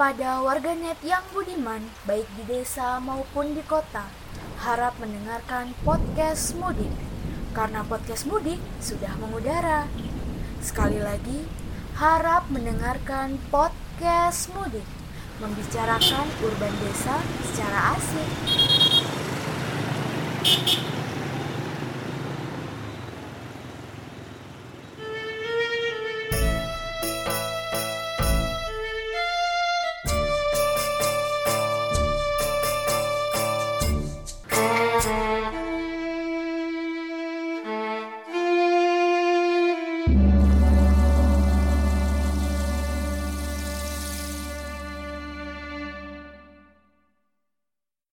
Kepada warganet yang budiman, baik di desa maupun di kota, harap mendengarkan podcast mudik. Karena podcast mudik sudah mengudara. Sekali lagi, harap mendengarkan podcast mudik. Membicarakan urban desa secara asik.